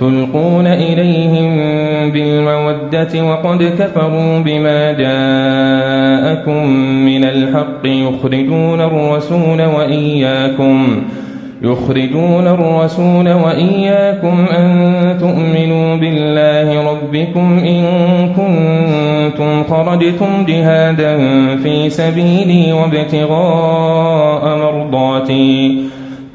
تلقون إليهم بالمودة وقد كفروا بما جاءكم من الحق يخرجون الرسول وإياكم يخرجون الرسول وإياكم أن تؤمنوا بالله ربكم إن كنتم خرجتم جهادا في سبيلي وابتغاء مرضاتي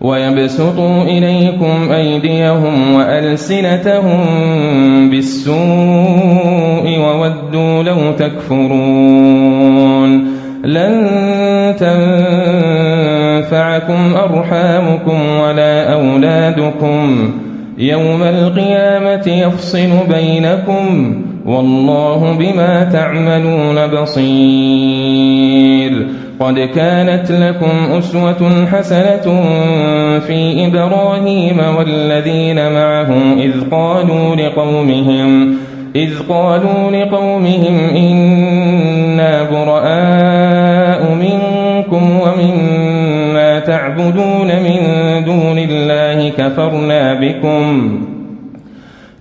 ويبسطوا إليكم أيديهم وألسنتهم بالسوء وودوا لو تكفرون لن تنفعكم أرحامكم ولا أولادكم يوم القيامة يفصل بينكم والله بما تعملون بصير. قد كانت لكم أسوة حسنة في إبراهيم والذين معه إذ قالوا لقومهم إذ قالوا لقومهم إنا براء منكم ومما تعبدون من دون الله كفرنا بكم.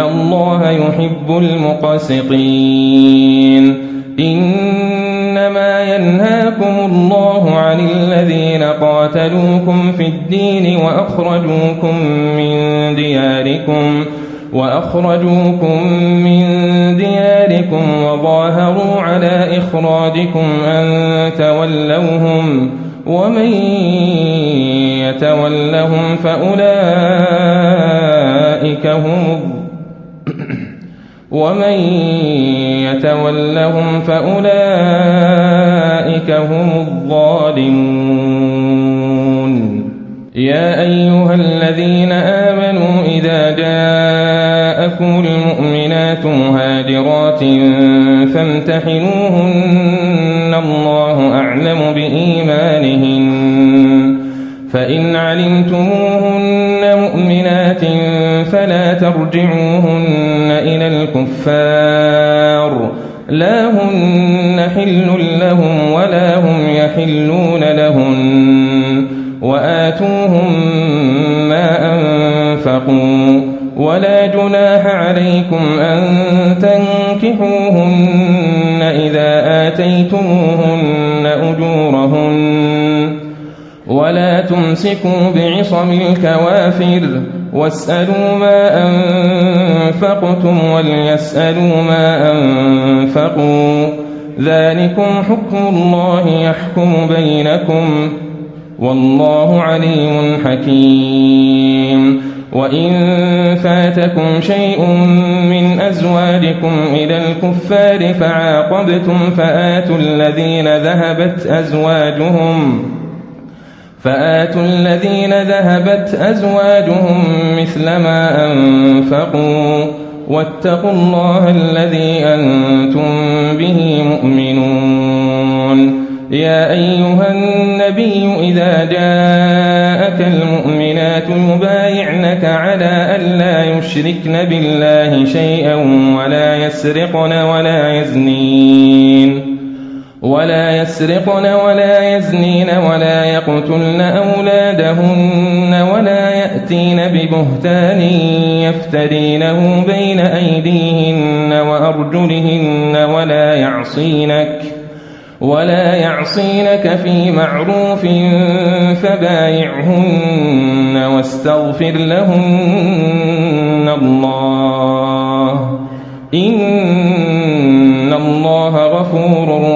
الله يحب المقسطين إنما ينهاكم الله عن الذين قاتلوكم في الدين وأخرجوكم من دياركم وأخرجوكم من دياركم وظاهروا على إخراجكم أن تولوهم ومن يتولهم فأولئك هم ومن يتولهم فأولئك هم الظالمون. يا أيها الذين آمنوا إذا جاءكم المؤمنات مهاجرات فامتحنوهن الله أعلم بإيمانهن. فإن علمتموهن مؤمنات فلا ترجعوهن إلى الكفار. لا هن حل لهم ولا هم يحلون لهن. وآتوهم ما ولا جناح عليكم أن تنكحوهن إذا آتيتموهن أجورهن. ولا تمسكوا بعصم الكوافر. واسألوا ما أنفقتم وليسألوا ما أنفقوا. ذلكم حكم الله يحكم بينكم. والله عليم حكيم. وإن فاتكم شيء من أزواجكم إلى الكفار فعاقبتم فآتوا الذين ذهبت أزواجهم. فآتوا الذين ذهبت أزواجهم مثل ما أنفقوا واتقوا الله الذي أنتم به مؤمنون. يا أيها النبي إذا جاءك المؤمنات يبايعنك على أن لا يشركن بالله شيئا ولا يسرقن ولا يزنين. ولا يسرقن ولا يزنين ولا يقتلن أولادهن ولا يأتين ببهتان يفترينه بين أيديهن وأرجلهن ولا يعصينك ولا يعصينك في معروف فبايعهن واستغفر لهن الله إن الله غفور